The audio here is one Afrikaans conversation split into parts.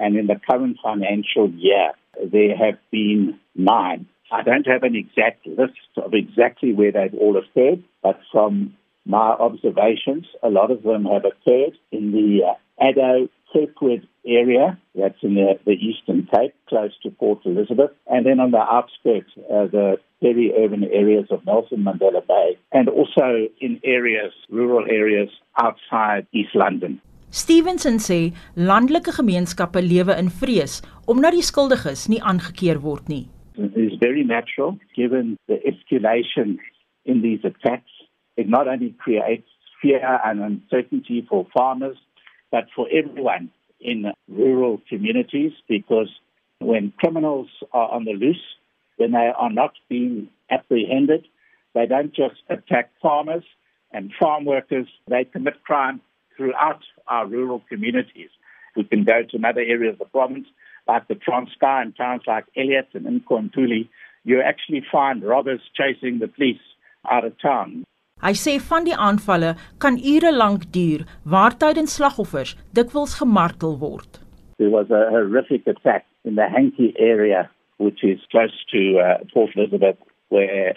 and in the current financial year, there have been nine. I don't have an exact list of exactly where they've all occurred, but from my observations, a lot of them have occurred in the uh, Addo Kirkwood area, that's in the, the Eastern Cape, close to Port Elizabeth, and then on the outskirts, uh, the peri-urban areas of Nelson Mandela Bay, and also in areas, rural areas outside East London. Stevenson sê landelike gemeenskappe lewe in vrees omdat die skuldiges nie aangekeer word nie. It is very natural given the escalation in these attacks. It not only creates fear and uncertainty for farmers but for everyone in rural communities because when criminals are on the loose, when they are not being apprehended, they don't just attack farmers and farm workers, they commit crime throughout our rural communities. We can go to another area of the province, like the Transkei and towns like Elliot and Nkontuli. You actually find robbers chasing the police out of town. Hy sê van die aanvalle kan ure lank duur waar tydens slagoffers dikwels gemartel word. There was a horrific attack in the Hanky area which is close to uh, Port Elizabeth where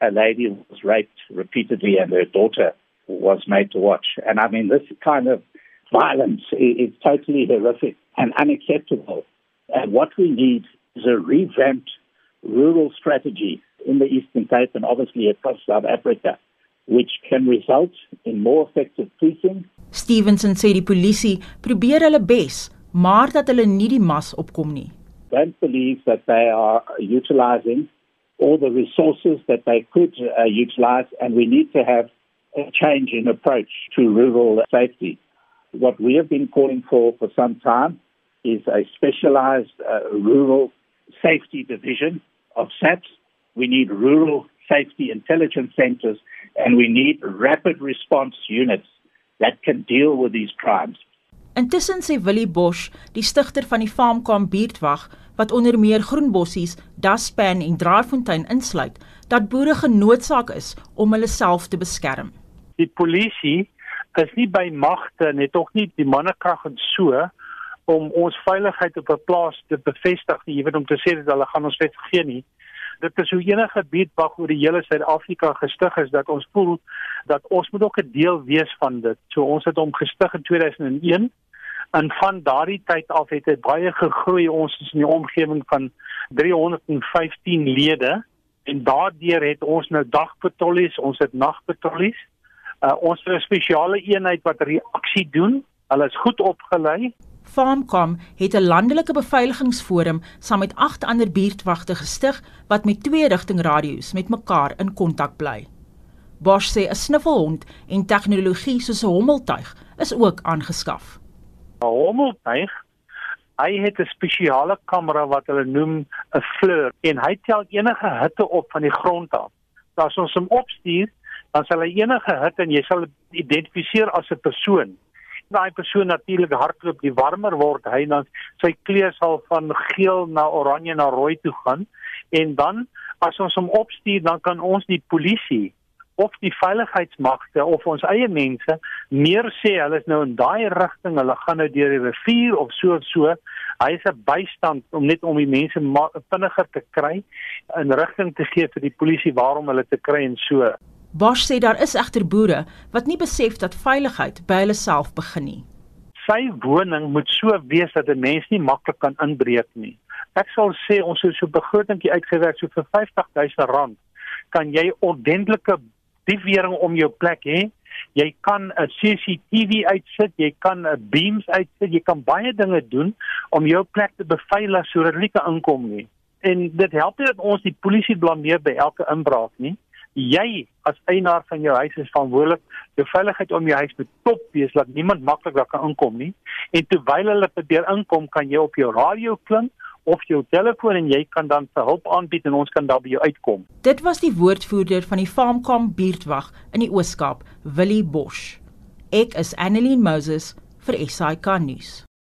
a lady was raped repeatedly and her daughter was made to watch. And I mean this kind of violence is totally horrific and unacceptable. And what we need is a revamped rural strategy in the Eastern Cape and obviously across South Africa which can result in more effective policing. Stevenson sê die polisie probeer hulle bes, maar dat hulle nie die mas opkom nie. Don't believe that they are utilizing all the resources that they could uh, utilize and we need to have a change in approach to rural safety. What we have been calling for for some time is a specialized uh, rural safety division of SAPS. We need rural safety intelligence centers and we need rapid response units that can deal with these crimes. Intussen sê Willie Bosch, die stigter van die Farmcom buurtwag wat onder meer Groenbossies, Daspan en Draaifontein insluit, dat boere genoodsaak is om hulle self te beskerm. Die polisie is nie by magte net tog nie die mannekrag en so om ons veiligheid op 'n plaas te bevestig nie, jy weet om te sê dat hulle gaan ons wet gee nie dit is hoe enige beetbag oor die hele Suid-Afrika gestig is dat ons voel dat ons moet ook 'n deel wees van dit. So ons het hom gestig in 2001 en van daardie tyd af het dit baie gegroei. Ons is in die omgewing van 315 lede en daardeur het ons nou dagpatrollies, ons het nagpatrollies. Uh, ons het 'n spesiale eenheid wat reaksie doen. Hulle is goed opgelei Farmcom het 'n landelike beveiligingsforum saam met 8 ander buurtwagte gestig wat met twee rigting radio's met mekaar in kontak bly. Bosch sê 'n snuffelhond en tegnologie soos 'n hommeltuig is ook aangeskaf. Hommeltuig Hy het 'n spesiale kamera wat hulle noem 'n fleur en hy tel enige hitte op van die grond af. As ons hom opstuur, dan sal hy enige hitte en jy sal identifiseer as 'n persoon. Daai persoon natuurlik hardloop, die warmer word hy dan sy kleur sal van geel na oranje na rooi toe gaan. En dan as ons hom opstuur dan kan ons die polisie of die veiligheidsmagte of ons eie mense meer sê hulle is nou in daai rigting, hulle gaan nou deur die rivier of so of so. Hy is 'n bystand om net om die mense vinniger te kry in rigting te gee vir die polisie waarom hulle te kry en so. Bosch sê daar is egter boere wat nie besef dat veiligheid by hulle self begin nie. Sy woning moet so wees dat 'n mens nie maklik kan inbreek nie. Ek sal sê ons het so 'n begrotingkie uitgewerk so vir R50 000 kan jy ordentlike diefwering om jou plek hê. Jy kan 'n CCTV uitsit, jy kan 'n beams uitsit, jy kan baie dinge doen om jou plek te beveilig sodat hulle kan inkom nie. En dit help nie dat ons die polisie blameer by elke inbraak nie jy as eienaar van jou huis is verantwoordelik jou veiligheid om jou huis moet top wees dat niemand maklik daar kan inkom nie en terwyl hulle probeer inkom kan jy op jou radio klink of jou telefoon en jy kan dan vir hulp aanbied en ons kan daar by jou uitkom. Dit was die woordvoerder van die Farmcom buurtwag in die Ooskaap Willie Bosch. Ek is Annelien Moses vir SAK nuus